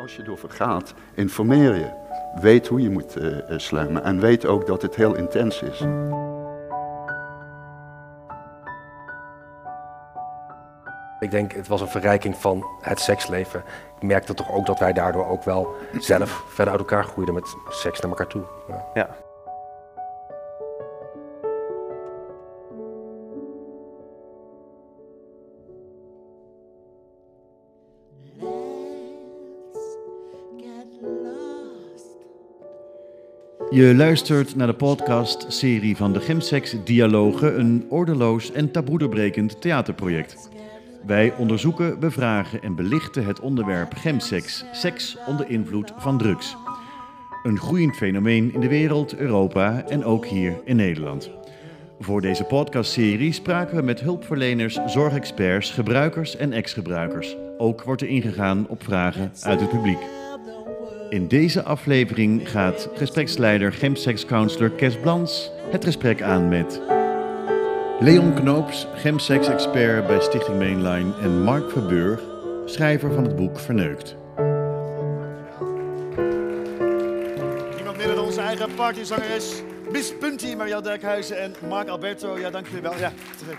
Als je erover gaat, informeer je. Weet hoe je moet uh, slammen en weet ook dat het heel intens is. Ik denk, het was een verrijking van het seksleven. Ik merkte toch ook dat wij daardoor ook wel zelf verder uit elkaar groeiden met seks naar elkaar toe. Ja. ja. Je luistert naar de podcast-serie van de Gemsex Dialogen, een ordeloos en taboedebrekend theaterproject. Wij onderzoeken, bevragen en belichten het onderwerp gemsex, seks onder invloed van drugs. Een groeiend fenomeen in de wereld, Europa en ook hier in Nederland. Voor deze podcastserie spraken we met hulpverleners, zorgexperts, gebruikers en ex-gebruikers. Ook wordt er ingegaan op vragen uit het publiek. In deze aflevering gaat gespreksleider gemsex-counselor Kes Blans het gesprek aan met Leon Knoops, gemsex-expert bij Stichting Mainline en Mark Verburg, schrijver van het boek Verneukt. Iemand meer dan onze eigen partyzangeres, Miss Punty, Maria Dijkhuizen en Mark Alberto. Ja, dank jullie wel. Ja, terug.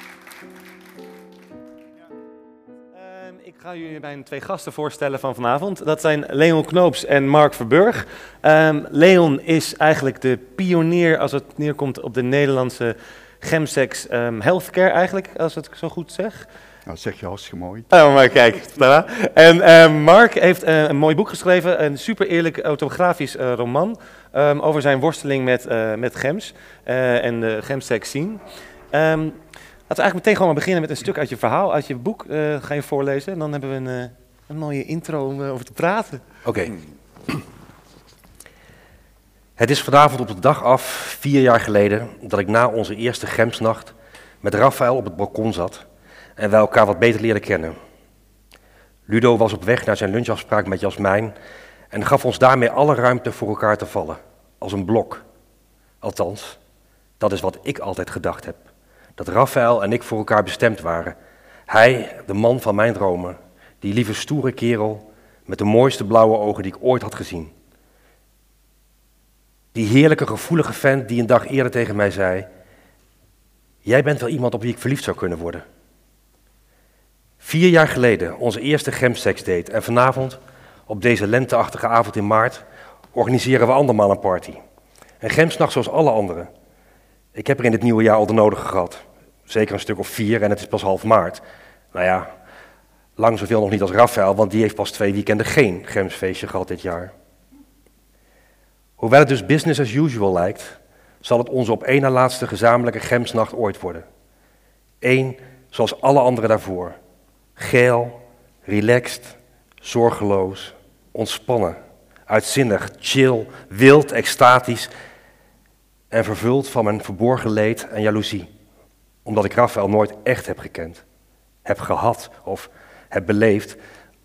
Ik ga jullie mijn twee gasten voorstellen van vanavond. Dat zijn Leon Knoops en Mark Verburg. Um, Leon is eigenlijk de pionier als het neerkomt op de Nederlandse gemsex um, healthcare eigenlijk, als ik het zo goed zeg. Nou, zeg je hartstikke mooi. Oh, maar kijk. en uh, Mark heeft uh, een mooi boek geschreven, een super eerlijk autografisch uh, roman um, over zijn worsteling met, met gems en de gemsex scene. Laten we eigenlijk meteen gewoon beginnen met een stuk uit je verhaal, uit je boek. Uh, ga je voorlezen en dan hebben we een, uh, een mooie intro om uh, over te praten. Oké. Het is vanavond op de dag af, vier jaar geleden, dat ik na onze eerste gemsnacht met Rafael op het balkon zat en wij elkaar wat beter leerden kennen. Ludo was op weg naar zijn lunchafspraak met Jasmijn en gaf ons daarmee alle ruimte voor elkaar te vallen, als een blok. Althans, dat is wat ik altijd gedacht heb dat Raphaël en ik voor elkaar bestemd waren. Hij, de man van mijn dromen, die lieve stoere kerel met de mooiste blauwe ogen die ik ooit had gezien. Die heerlijke gevoelige vent die een dag eerder tegen mij zei: Jij bent wel iemand op wie ik verliefd zou kunnen worden. Vier jaar geleden onze eerste gemsex-date en vanavond, op deze lenteachtige avond in maart, organiseren we andermaal een party. Een gemsnacht zoals alle anderen. Ik heb er in dit nieuwe jaar al de nodige gehad. Zeker een stuk of vier en het is pas half maart. Nou ja, lang zoveel nog niet als Rafael, want die heeft pas twee weekenden geen Gemsfeestje gehad dit jaar. Hoewel het dus business as usual lijkt, zal het onze op één na laatste gezamenlijke Gemsnacht ooit worden. Eén zoals alle andere daarvoor. Geel, relaxed, zorgeloos, ontspannen, uitzinnig, chill, wild, extatisch en vervuld van mijn verborgen leed en jaloezie omdat ik Rafael nooit echt heb gekend, heb gehad of heb beleefd,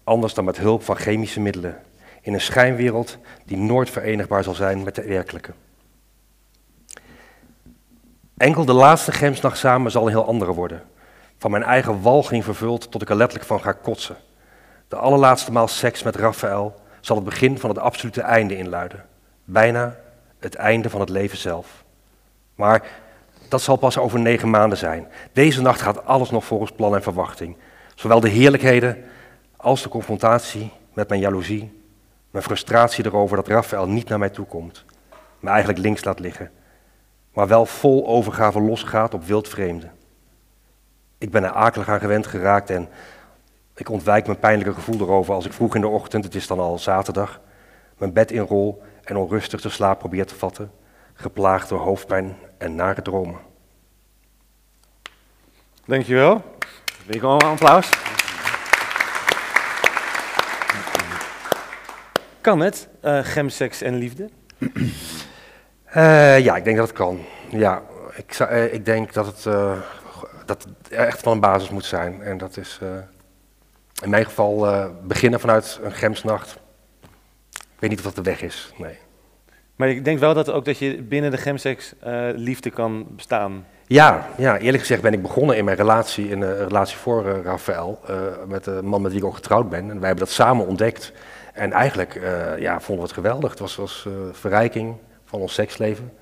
anders dan met hulp van chemische middelen. In een schijnwereld die nooit verenigbaar zal zijn met de werkelijke. Enkel de laatste gemsnacht samen zal een heel andere worden. Van mijn eigen walging vervuld tot ik er letterlijk van ga kotsen. De allerlaatste maal seks met Rafael zal het begin van het absolute einde inluiden. Bijna het einde van het leven zelf. Maar dat zal pas over negen maanden zijn. Deze nacht gaat alles nog volgens plan en verwachting. Zowel de heerlijkheden als de confrontatie met mijn jaloezie, mijn frustratie erover dat Raphaël niet naar mij toe komt, me eigenlijk links laat liggen, maar wel vol overgave losgaat op wildvreemden. Ik ben er akelig aan gewend geraakt en ik ontwijk mijn pijnlijke gevoel erover als ik vroeg in de ochtend, het is dan al zaterdag, mijn bed inrol en onrustig de slaap probeer te vatten, geplaagd door hoofdpijn en nare dromen. Dankjewel. Wil je een applaus? Kan het, uh, gemseks en liefde? Uh, ja, ik denk dat het kan. Ja, ik, uh, ik denk dat het, dat het echt van een basis moet zijn. En dat is in mijn geval beginnen vanuit een gemsnacht. Ik weet niet of dat de weg is, nee. Maar ik denk wel dat ook dat je binnen de gemsex eh, liefde kan bestaan. Ja, ja, eerlijk gezegd ben ik begonnen in mijn relatie, in een relatie voor uh, Rafael, uh, met de man met wie ik ook getrouwd ben. En wij hebben dat samen ontdekt. En eigenlijk ja, vonden we het geweldig. Het was, was verrijking van ons seksleven.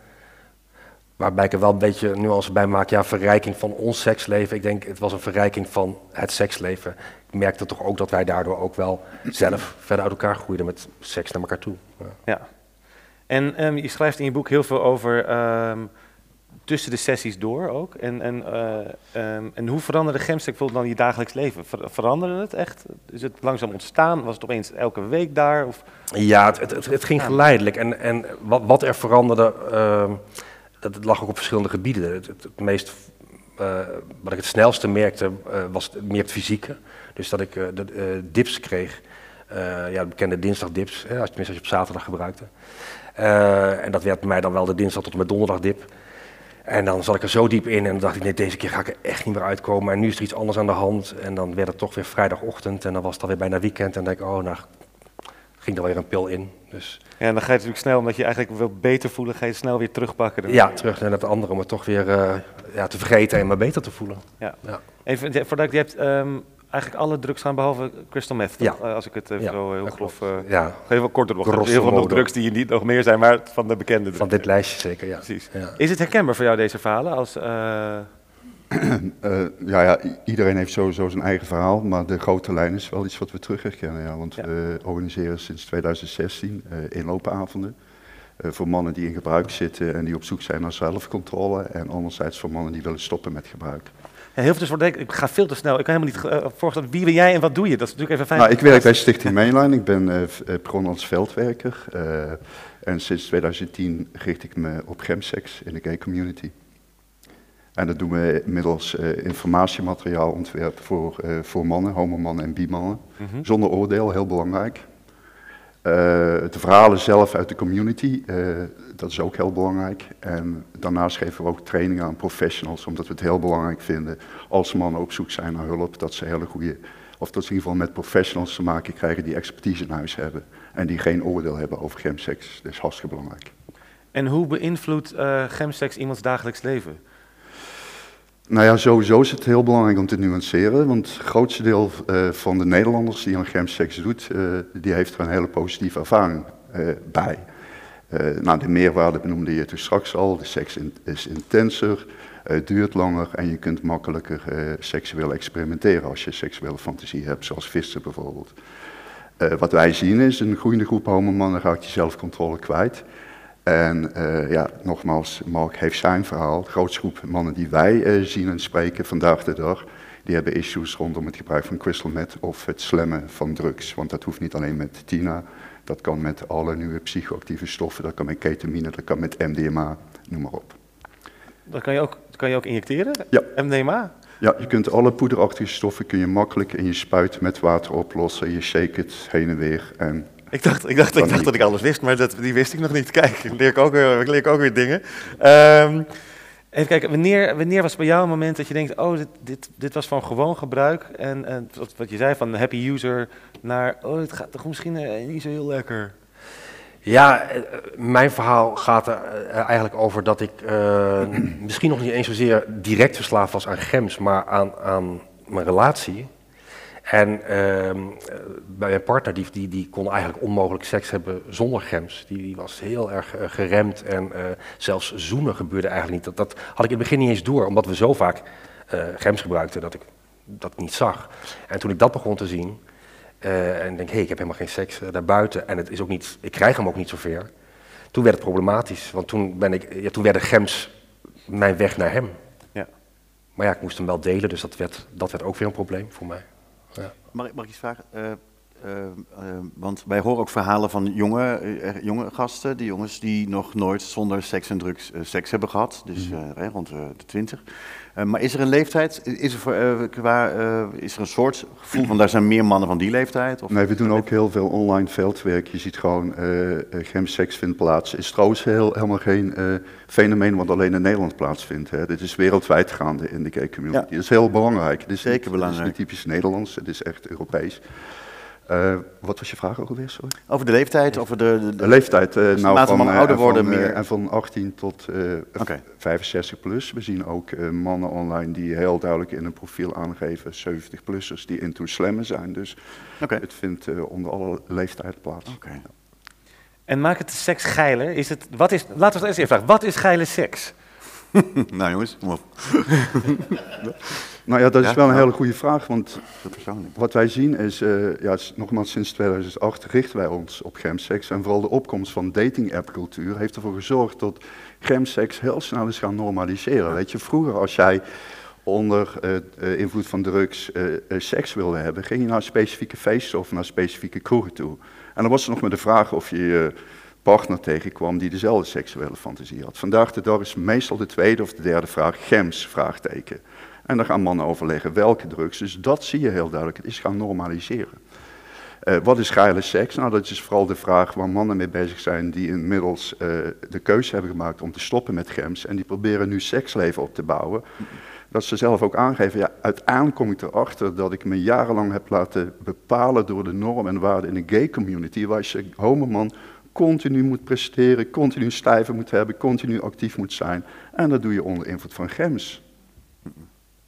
Waarbij ik er wel een beetje nuance bij maak. Ja, verrijking van ons seksleven. Ik denk, het was een verrijking van het seksleven. Ik merkte toch ook dat wij daardoor ook wel zelf verder uit elkaar groeiden met seks naar elkaar toe. Ja. ja. En um, je schrijft in je boek heel veel over um, tussen de sessies door ook. En, en, uh, um, en hoe veranderde gemstek bijvoorbeeld dan je dagelijks leven? Ver, veranderde het echt? Is het langzaam ontstaan? Was het opeens elke week daar? Of? Ja, het, het, het ging geleidelijk. En, en wat, wat er veranderde, dat lag ook op verschillende gebieden. Het, meest, uh, wat ik het snelste merkte, uh, was meer het fysieke. Dus dat ik de, dips kreeg. ja, de bekende dinsdagdips, hè, als, tenminste als je op zaterdag gebruikte. En dat werd bij mij dan wel de dinsdag tot en met donderdag dip. En dan zat ik er zo diep in en dan dacht ik, nee, deze keer ga ik er echt niet meer uitkomen. En nu is er iets anders aan de hand. En dan werd het toch weer vrijdagochtend en dan was het alweer bijna weekend. En dan denk ik, oh, nou, ging er weer een pil in. Dus. Ja, en dan ga je natuurlijk snel, omdat je eigenlijk wil beter voelen, ga je snel weer terugpakken. Ja, terug naar het andere om het toch weer uh, ja, te vergeten en maar beter te voelen. Ja. ja. Even, voordat je hebt um, eigenlijk alle drugs gaan behalve crystal meth, ja. Uh, als ik het even ja, zo heel grof... Uh, ja. Even kort door de Heel veel nog drugs die je niet nog meer zijn, maar van de bekende drugs. Van dit lijstje zeker, ja. Precies. Is het herkenbaar voor jou, deze verhalen, als... Uh, ja, ja, iedereen heeft sowieso zijn eigen verhaal, maar de grote lijn is wel iets wat we terug herkennen. Ja, want ja. we organiseren sinds 2016 uh, inloopavonden voor mannen die in gebruik zitten en die op zoek zijn naar zelfcontrole. En anderzijds voor mannen die willen stoppen met gebruik. Ja, heel veel dus ik ga veel te snel. Ik kan helemaal niet uh, voorstellen, wie ben jij en wat doe je? Dat is natuurlijk even fijn. Nou, ik werk bij Stichting Mainline. Ik ben begonnen als veldwerker. en sinds 2010 richt ik me op gemsex in de gay community. En dat doen we middels uh, informatiemateriaal ontwerp voor, uh, voor mannen, homomannen en bimannen. Mm -hmm. Zonder oordeel, heel belangrijk. Uh, de verhalen zelf uit de community, dat is ook heel belangrijk. En daarnaast geven we ook trainingen aan professionals, omdat we het heel belangrijk vinden als mannen op zoek zijn naar hulp, dat ze hele goede, of dat ze in ieder geval met professionals te maken krijgen die expertise in huis hebben. En die geen oordeel hebben over gemseks. Dat is hartstikke belangrijk. En hoe beïnvloedt gemseks iemands dagelijks leven? Nou ja, sowieso is het heel belangrijk om te nuanceren, want het grootste deel uh, van de Nederlanders die aan gemseks doet, uh, die heeft er een hele positieve ervaring bij. nou, de meerwaarde benoemde je toen straks al, de seks is intenser, het duurt langer en je kunt makkelijker seksueel experimenteren als je seksuele fantasie hebt, zoals vissen bijvoorbeeld. wat wij zien is, een groeiende groep homomannen raakt je zelfcontrole kwijt. En ja, nogmaals, Mark heeft zijn verhaal. De grootste groep mannen die wij zien en spreken vandaag de dag, die hebben issues rondom het gebruik van crystal meth of het slemmen van drugs. Want dat hoeft niet alleen met Tina, dat kan met alle nieuwe psychoactieve stoffen, dat kan met ketamine, dat kan met MDMA, noem maar op. Dat kan je ook, kan je ook injecteren? Ja. MDMA? Ja, je kunt alle poederachtige stoffen kun je makkelijk in je spuit met water oplossen. Je shake het heen en weer en ik dacht, ik dacht, ik dacht dat ik alles wist, maar dat, die wist ik nog niet. Kijk, ik leer ik ook, ik leer ook weer dingen. Um, even kijken, wanneer, wanneer was bij jou een moment dat je denkt, oh, dit, dit, dit was van gewoon gebruik. En, en wat, wat je zei, van happy user naar, oh, het gaat toch misschien uh, niet zo heel lekker. Ja, mijn verhaal gaat er eigenlijk over dat ik uh, misschien nog niet eens zozeer direct verslaafd was aan gems, maar aan, aan mijn relatie. En uh, bij mijn partner, die, die, die kon eigenlijk onmogelijk seks hebben zonder gems. Die, die was heel erg uh, geremd en uh, zelfs zoenen gebeurde eigenlijk niet. Dat, dat had ik in het begin niet eens door, omdat we zo vaak uh, gems gebruikten dat ik dat niet zag. En toen ik dat begon te zien en denk, hé, hey, ik heb helemaal geen seks daarbuiten en het is ook niet, ik krijg hem ook niet zover. Toen werd het problematisch, want toen, ben ik, ja, toen werden gems mijn weg naar hem. Ja. Maar ja, ik moest hem wel delen, dus dat werd, dat werd ook weer een probleem voor mij. Ja. Mag, mag ik iets vragen? Uh, uh, want wij horen ook verhalen van jonge, jonge gasten, die jongens die nog nooit zonder seks en drugs seks hebben gehad, dus mm -hmm. rond de twintig. maar is er een leeftijd, is er, voor, qua, is er een soort gevoel van daar zijn meer mannen van die leeftijd? Of nee, we doen ook heel veel online veldwerk. Je ziet gewoon, gemseks vindt plaats. Is trouwens heel, helemaal geen fenomeen wat alleen in Nederland plaatsvindt. Hè. Dit is wereldwijd gaande in de gay community. Ja. Dat is heel belangrijk. Dit is Zeker niet, belangrijk. Het is niet typisch Nederlands, het is echt Europees. Eh, wat was je vraag ook alweer, sorry? Over de leeftijd, over de... de, De leeftijd, eh, nou, van, mannen eh, ouder worden, meer- en van 18 tot eh, Oké. 65 plus. We zien ook eh, mannen online die heel duidelijk in een profiel aangeven, 70-plussers, die into slammen zijn. Dus Oké. het vindt eh, onder alle leeftijden plaats. Oké. En maakt het de seks geiler? Is het, wat is, laten we het eerst even vragen. Wat is geile seks? nou jongens, kom op. Nou ja, dat is Ja, wel een nou. hele goede vraag, want. Wat wij zien is, eh, ja, nogmaals sinds 2008 richten wij ons op gemseks. En vooral de opkomst van dating-app-cultuur heeft ervoor gezorgd dat gemseks heel snel is gaan normaliseren. Weet je, vroeger als jij onder eh, eh, invloed van drugs seks wilde hebben, ging je naar specifieke feesten of naar specifieke kroegen toe. En dan was er nog maar de vraag of je je partner tegenkwam die dezelfde seksuele fantasie had. Vandaag de dag is meestal de tweede of de derde vraag gems, vraagteken. En dan gaan mannen overleggen welke drugs. Dus dat zie je heel duidelijk. Het is gaan normaliseren. Eh, wat is geile seks? Nou, dat is vooral de vraag waar mannen mee bezig zijn die inmiddels eh, de keuze hebben gemaakt om te stoppen met gems. En die proberen nu seksleven op te bouwen. Dat ze zelf ook aangeven, ja, uiteindelijk kom ik erachter dat ik me jarenlang heb laten bepalen door de normen en waarden in de gay community. Waar je homoman continu moet presteren, continu stijven moet hebben, continu actief moet zijn. En dat doe je onder invloed van gems.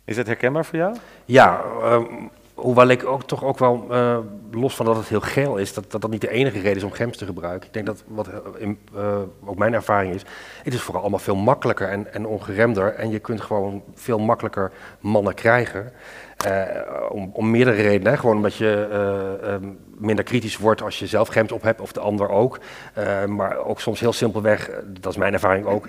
Is dat herkenbaar voor jou? Ja, ehm, hoewel ik ook toch ook wel, eh, los van dat het heel geil is, dat, dat dat niet de enige reden is om gems te gebruiken. Ik denk dat wat eh, in, eh, ook mijn ervaring is, het is vooral allemaal veel makkelijker en, en ongeremder. En je kunt gewoon veel makkelijker mannen krijgen. Eh, om, om meerdere redenen. Hè. Gewoon omdat je eh, ehm, minder kritisch wordt als je zelf gems op hebt, of de ander ook. Eh, maar ook soms heel simpelweg, dat is mijn ervaring ook.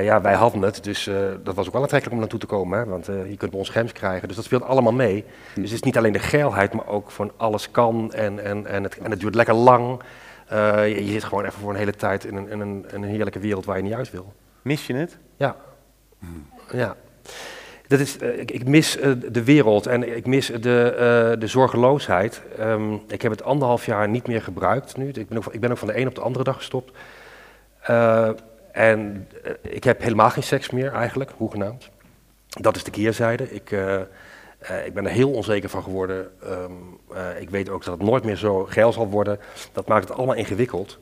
ja, wij hadden het, dus dat was ook wel aantrekkelijk om naartoe te komen. Hè, want je kunt bij ons gems krijgen. Dus dat speelt allemaal mee. Dus het is niet alleen de geilheid, maar ook van alles kan en, en, en, het, en het duurt lekker lang. Je, je zit gewoon even voor een hele tijd in een, in een, in een heerlijke wereld waar je niet uit wil. Mis je het? Ja. Ja. Dat is, eh, ik, ik mis eh, de wereld en ik mis de, eh, de zorgeloosheid. Ehm, ik heb het anderhalf jaar niet meer gebruikt nu. Ik ben ook, ik ben ook van de een op de andere dag gestopt. En ik heb helemaal geen seks meer eigenlijk, hoegenaamd. Dat is de keerzijde. Ik, ik ben er heel onzeker van geworden. Ehm, eh, ik weet ook dat het nooit meer zo geil zal worden. Dat maakt het allemaal ingewikkeld.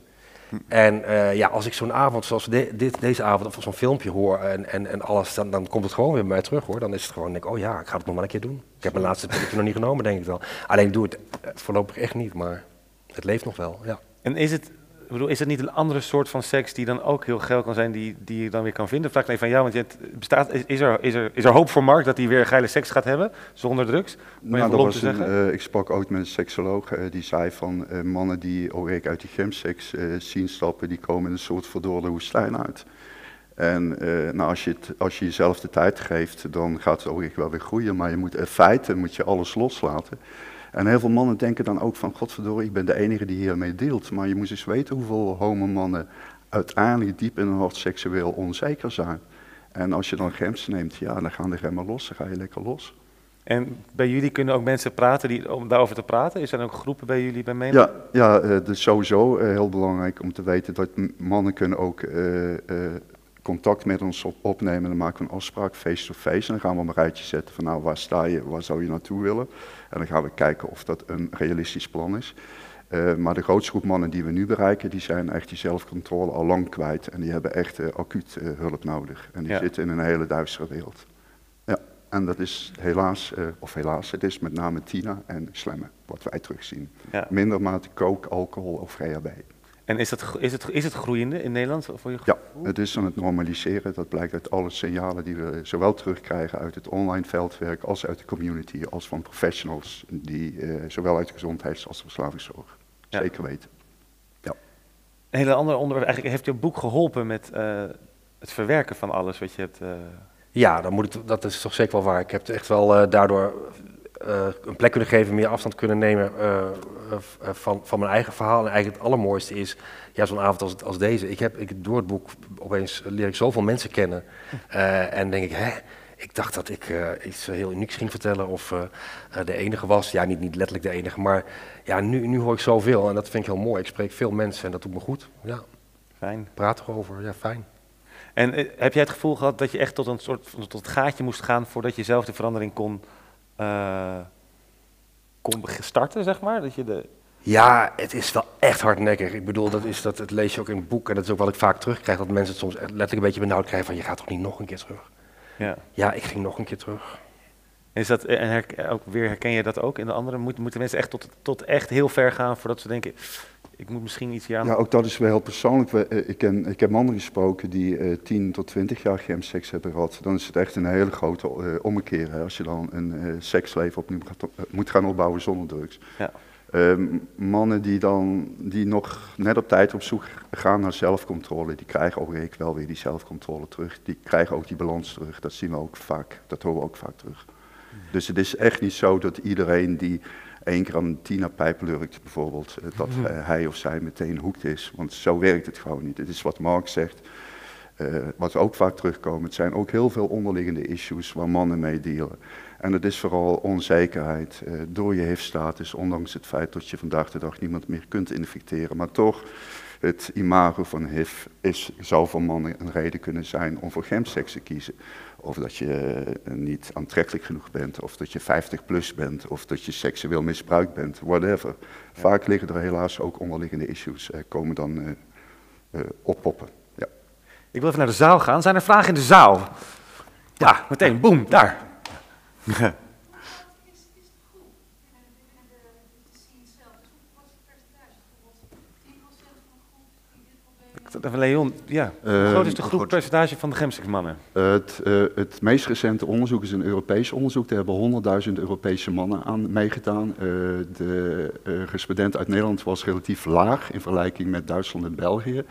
En eh, ja, als ik zo'n avond zoals dit, deze avond of zo'n filmpje hoor en, en, en alles, dan, dan komt het gewoon weer bij mij terug hoor. Dan is het gewoon, denk ik, oh ja, ik ga het nog maar een keer doen. Ik heb mijn laatste pilletje nog niet genomen, denk ik wel. Alleen doe het eh, voorlopig echt niet, maar het leeft nog wel, ja. En is het, bedoel, is het niet een andere soort van seks die dan ook heel geil kan zijn, die, die je dan weer kan vinden? Vraag ik even aan jou, want je het bestaat, is, is, er, is, er, is er hoop voor Mark dat hij weer geile seks gaat hebben, zonder drugs? Nou, dat was een, eh, ik sprak ooit met een seksoloog eh, die zei van eh, mannen die ook uit die gemseks eh zien stappen, die komen in een soort verdorde woestijn uit. En nou, als, je het, als je jezelf de tijd geeft, dan gaat het ook echt wel weer groeien. Maar je moet in feite moet je alles loslaten. En heel veel mannen denken dan ook van, godverdorie, ik ben de enige die hiermee deelt. Maar je moet eens weten hoeveel homomannen uiteindelijk diep in hun hart seksueel onzeker zijn. En als je dan gems neemt, ja, dan gaan de remmen los, dan ga je lekker los. En bij jullie kunnen ook mensen praten die, om daarover te praten? Is er ook groepen bij jullie bij mee? Ja, ja dat is sowieso eh, heel belangrijk om te weten dat mannen kunnen ook eh, contact met ons op- opnemen. Dan maken we een afspraak face-to-face en dan gaan we een rijtje zetten van nou, waar sta je, waar zou je naartoe willen. En dan gaan we kijken of dat een realistisch plan is. Eh, maar de grootste groep mannen die we nu bereiken, die zijn echt die zelfcontrole al lang kwijt. En die hebben echt eh, acuut eh, hulp nodig. En die Ja. zitten in een hele duistere wereld. Ja, en dat is helaas, of helaas, het is met name Tina en Slemmen, wat wij terugzien. Ja. Minder mate coke, alcohol of GHB. En is het, is, het, is het groeiende in Nederland? Voor je Ja, het is aan het normaliseren. Dat blijkt uit alle signalen die we zowel terugkrijgen uit het online veldwerk als uit de community, als van professionals, die eh, zowel uit de gezondheids- als de verslavingszorg. Ja. Zeker weten. Een hele ander onderwerp. Eigenlijk heeft je boek geholpen met eh, het verwerken van alles wat je hebt. eh, Ja, dan moet ik, dat is toch zeker wel waar. Ik heb echt wel eh, daardoor eh, een plek kunnen geven, meer afstand kunnen nemen eh, eh, van, van mijn eigen verhaal. En eigenlijk het allermooiste is, ja, zo'n avond als, als deze. Ik heb, ik, door het boek opeens leer ik zoveel mensen kennen. En denk ik, hè, ik dacht dat ik iets heel unieks ging vertellen of de enige was. Ja, niet, niet letterlijk de enige, maar ja, nu, nu hoor ik zoveel en dat vind ik heel mooi. Ik spreek veel mensen en dat doet me goed. Ja, fijn. praat erover, ja, fijn. En heb jij het gevoel gehad dat je echt tot een soort tot het gaatje moest gaan voordat je zelf de verandering kon, eh, kon starten, zeg maar? Dat je de, Ja, het is wel echt hardnekkig. Ik bedoel, dat, is, dat, dat lees je ook in het boek en dat is ook wat ik vaak terugkrijg. Dat mensen het soms letterlijk een beetje benauwd krijgen van je gaat toch niet nog een keer terug? Ja. Ja, ik ging nog een keer terug. Is dat, en herk- ook weer herken je dat ook in de andere? Moet, moeten mensen echt tot, tot echt heel ver gaan voordat ze denken, ik moet misschien iets aan... Ja, ook dat is wel heel persoonlijk. Eh, Ik, ken, ik heb mannen gesproken die eh 10 tot 20 jaar gemseks hebben gehad. Dan is het echt een hele grote eh, ommekeer. Hè, als je dan een eh, seksleven opnieuw gaat, eh, moet gaan opbouwen zonder drugs. Ja. Ehm, mannen die dan die nog net op tijd op zoek gaan naar zelfcontrole, die krijgen ook ik wel weer die zelfcontrole terug. Die krijgen ook die balans terug. Dat zien we ook vaak. Dat horen we ook vaak terug. Dus het is echt niet zo dat iedereen die één keer aan een Tina-pijp lurkt, bijvoorbeeld, eh, dat eh, hij of zij meteen hoekt is. Want zo werkt het gewoon niet. Het is wat Mark zegt, eh, wat ook vaak terugkomen. Het zijn ook heel veel onderliggende issues waar mannen mee dealen. En het is vooral onzekerheid door je HIV-status, ondanks het feit dat je vandaag de dag niemand meer kunt infecteren. Maar toch, het imago van HIV is, zou voor mannen een reden kunnen zijn om voor gemseks te kiezen. Of dat je eh, niet aantrekkelijk genoeg bent, of dat je 50 plus bent, of dat je seksueel misbruikt bent, whatever. Vaak liggen er helaas ook onderliggende issues, eh, komen dan eh, eh, oppoppen. Ja. Ik wil even naar de zaal gaan. Zijn er vragen in de zaal? Ja, meteen, boem, daar. Leon, ja. Hoe Eh, groot is de groep goed. percentage van de gemseksmannen? Het, eh, het meest recente onderzoek is een Europees onderzoek. Daar hebben 100.000 Europese mannen aan meegedaan. Eh, de respondent uit Nederland was relatief laag in vergelijking met Duitsland en België.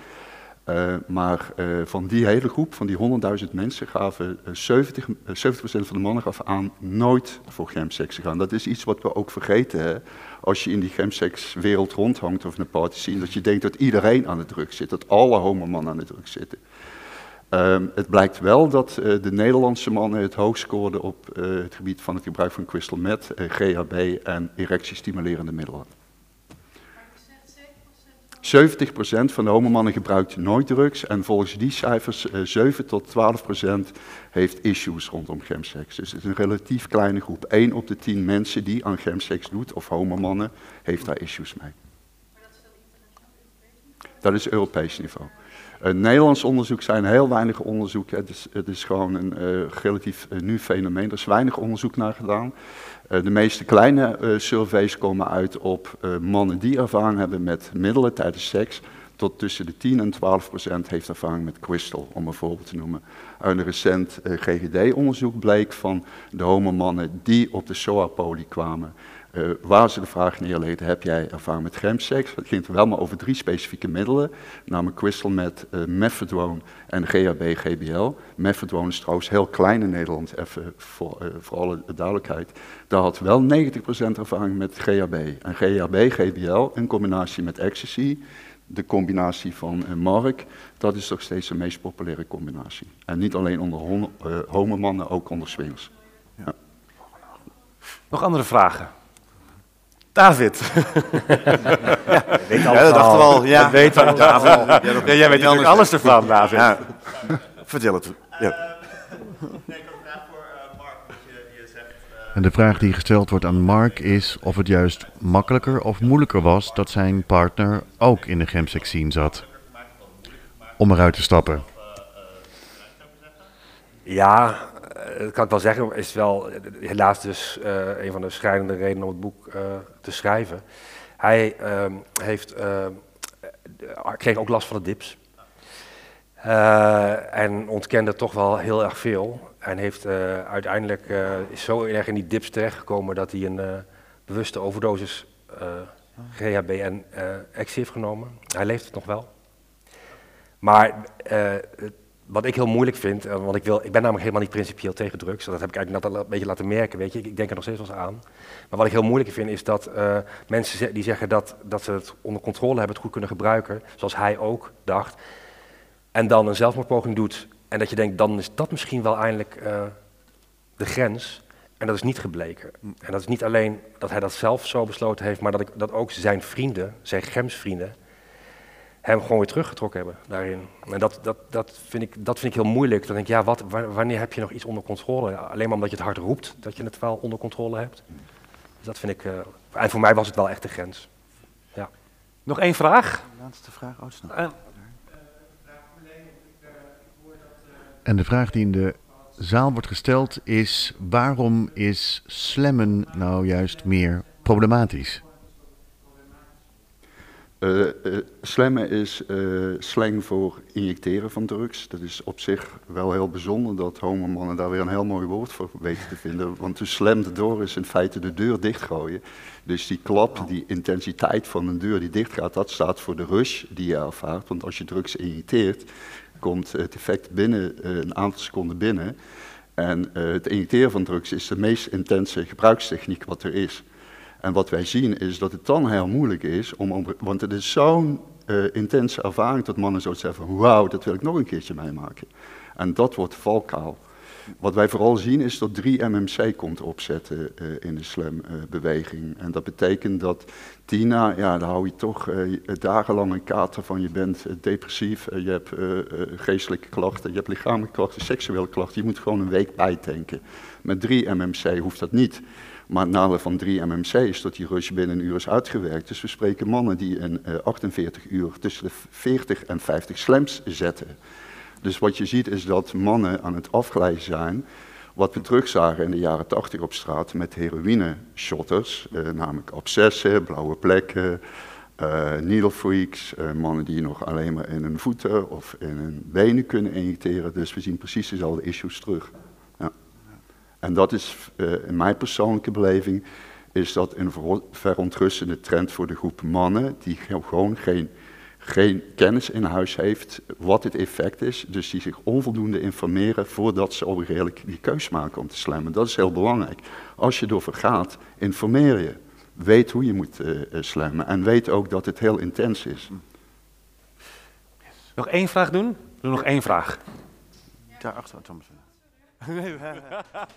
Eh, maar eh, van die hele groep, van die 100.000 mensen, gaven eh, 70, eh, 70% van de mannen gaf aan nooit voor gemseks te gaan. Dat is iets wat we ook vergeten. Hè? Als je in die gemsekswereld rondhangt of een party scene, dat je denkt dat iedereen aan de druk zit, dat alle homomannen aan de druk zitten. Ehm, het blijkt wel dat de Nederlandse mannen het hoogst scoorden op het gebied van het gebruik van crystal meth, GHB en erectiestimulerende middelen. 70% van de homomannen gebruikt nooit drugs en volgens die cijfers eh 7 tot 12% heeft issues rondom gemseks. Dus het is een relatief kleine groep. 1 op de 10 mensen die aan gemseks doet, of homomannen, heeft daar issues mee. Dat is Europees niveau. Een Nederlands onderzoek zijn heel weinig onderzoeken. Het is, het is gewoon een eh, relatief eh, nieuw fenomeen. Er is weinig onderzoek naar gedaan. Eh, de meeste kleine eh, surveys komen uit op eh, mannen die ervaring hebben met middelen tijdens seks. Tot tussen de 10 en 12 procent heeft ervaring met crystal, om een voorbeeld te noemen. Uit een recent eh, GGD-onderzoek bleek van de homomannen die op de SOA-poli kwamen, eh, waar ze de vraag neerlegden, heb jij ervaring met gemseks? Het ging er wel maar over drie specifieke middelen, namelijk crystal met eh methadone en GHB-GBL. Methadone is trouwens heel klein in Nederland, even voor, eh, voor alle duidelijkheid. Daar had wel 90% ervaring met GHB. En GHB-GBL in combinatie met ecstasy, de combinatie van Mark, dat is toch steeds de meest populaire combinatie. En niet alleen onder eh, homomannen, ook onder swingers. Nog andere vragen? David. Ja, dat dachten we al. Ja, Dat weet we al. David. Ja, dat- Ja, jij weet natuurlijk alles ervan, David. Ja. Vertel het. Ja. En de vraag die gesteld wordt aan Mark is of het juist makkelijker of moeilijker was dat zijn partner ook in de gemsex scene zat. Om eruit te stappen. Ja, eh, dat kan ik wel zeggen. Is wel eh, helaas dus eh, een van de schrijnende redenen om het boek eh, te schrijven. Hij ehm, heeft, eh, kreeg ook last van de dips. Eh, en ontkende toch wel heel erg veel. En heeft eh, uiteindelijk eh, is zo erg in die dips terechtgekomen dat hij een eh, bewuste overdosis eh, GHB en eh ecstasy heeft genomen. Hij leeft het nog wel. Maar eh, het- wat ik heel moeilijk vind, eh, want ik, wil, ik ben namelijk helemaal niet principieel tegen drugs. Dat heb ik eigenlijk net een beetje laten merken, weet je. Ik, denk er nog steeds wel eens aan. Maar wat ik heel moeilijk vind is dat eh, mensen die zeggen dat, dat ze het onder controle hebben, het goed kunnen gebruiken, zoals hij ook dacht, en dan een zelfmoordpoging doet en dat je denkt, dan is dat misschien wel eindelijk eh, de grens. En dat is niet gebleken. En dat is niet alleen dat hij dat zelf zo besloten heeft, maar dat, ik, dat ook zijn vrienden, zijn gemsvrienden, hem gewoon weer teruggetrokken hebben daarin. En dat, dat, dat, vind, ik, dat vind ik heel moeilijk. Dan denk ik, ja, wat, wa- wanneer heb je nog iets onder controle? Alleen maar omdat je het hard roept dat je het wel onder controle hebt. Dus dat vind ik, eh, en voor mij was het wel echt de grens. Nog één vraag? Laatste vraag. Oh, snel. Eh, En de vraag die in de zaal wordt gesteld is: waarom is slammen nou juist meer problematisch? Eh, slammen is eh, slang voor injecteren van drugs. Dat is op zich wel heel bijzonder dat homomannen daar weer een heel mooi woord voor weten te vinden. Want to slam door is in feite de deur dichtgooien. Dus die klap, die intensiteit van een deur die dichtgaat, dat staat voor de rush die je ervaart. Want als je drugs injecteert, komt het effect binnen een aantal seconden binnen. En het injecteren van drugs is de meest intense gebruikstechniek wat er is. En wat wij zien is dat het dan heel moeilijk is, om, want het is zo'n eh, intense ervaring dat mannen zoiets zeggen wauw, dat wil ik nog een keertje meemaken. En dat wordt de valkuil. Wat wij vooral zien is dat 3-MMC komt opzetten eh, in de slam-beweging. en dat betekent dat Tina, ja, daar hou je toch eh, dagenlang een kater van. Je bent eh, depressief, eh, je hebt eh, eh, geestelijke klachten, je hebt lichamelijke klachten, seksuele klachten. Je moet gewoon een week bijtanken. Met 3-MMC hoeft dat niet. Maar het nadeel van 3-MMC is dat die rush binnen een uur is uitgewerkt. Dus we spreken mannen die in eh, 48 uur tussen de 40 en 50 slams zetten. Dus wat je ziet is dat mannen aan het afglijden zijn. Wat we terugzagen in de jaren 80 op straat met heroïne-shotters, eh, namelijk abscessen, blauwe plekken, eh needle freaks, eh, mannen die nog alleen maar in hun voeten of in hun benen kunnen injecteren. Dus we zien precies dezelfde issues terug. En dat is eh, in mijn persoonlijke beleving, is dat een ver- verontrustende trend voor de groep mannen die ge- gewoon geen, geen kennis in huis heeft wat het effect is. Dus die zich onvoldoende informeren voordat ze ook redelijk die keus maken om te slammen. Dat is heel belangrijk. Als je erover gaat, informeer je. Weet hoe je moet slammen en weet ook dat het heel intens is. nog één vraag doen? Doe nog één vraag. Daarachter, Thomas.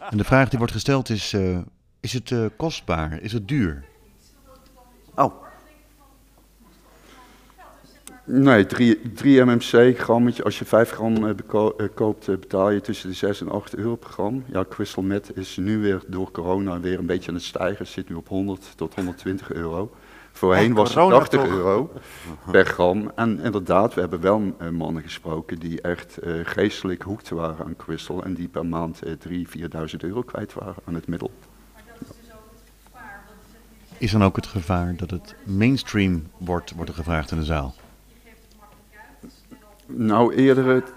En de vraag die wordt gesteld is: eh, is het eh, kostbaar? Is het duur? Oh, Nee, 3, 3 mmc grammetje. Als je 5 gram eh, koopt, betaal je tussen de 6 en 8 euro per gram. Ja, crystal meth is nu weer door corona weer een beetje aan het stijgen. Zit nu op 100 tot 120 euro. Voorheen was het corona 80 toch? euro per gram. En inderdaad, we hebben wel eh, mannen gesproken die echt eh, geestelijk hoekt waren aan crystal. En die per maand eh 3.000, 4.000 euro kwijt waren aan het middel. Is dan ook het gevaar dat het mainstream wordt, wordt er gevraagd in de zaal? Nou, eerder het,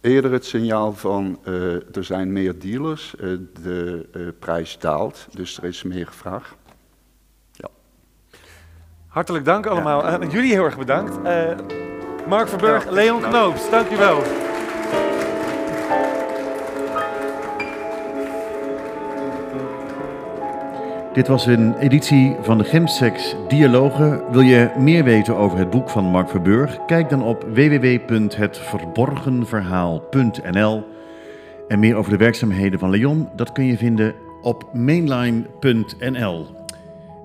eerder het signaal van eh, er zijn meer dealers, eh, de eh, prijs daalt, dus er is meer vraag. Hartelijk dank allemaal. En jullie heel erg bedankt. Eh, Mark Verburg, Leon Knoops, dank u wel. Dit was een editie van de Gemsex Dialogen. Wil je meer weten over het boek van Mark Verburg? Kijk dan op www.hetverborgenverhaal.nl. En meer over de werkzaamheden van Leon, dat kun je vinden op mainline.nl.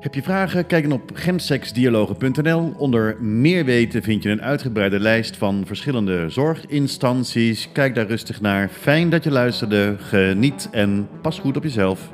Heb je vragen? Kijk dan op gemsexdialogen.nl. Onder meer weten vind je een uitgebreide lijst van verschillende zorginstanties. Kijk daar rustig naar. Fijn dat je luisterde. Geniet en pas goed op jezelf.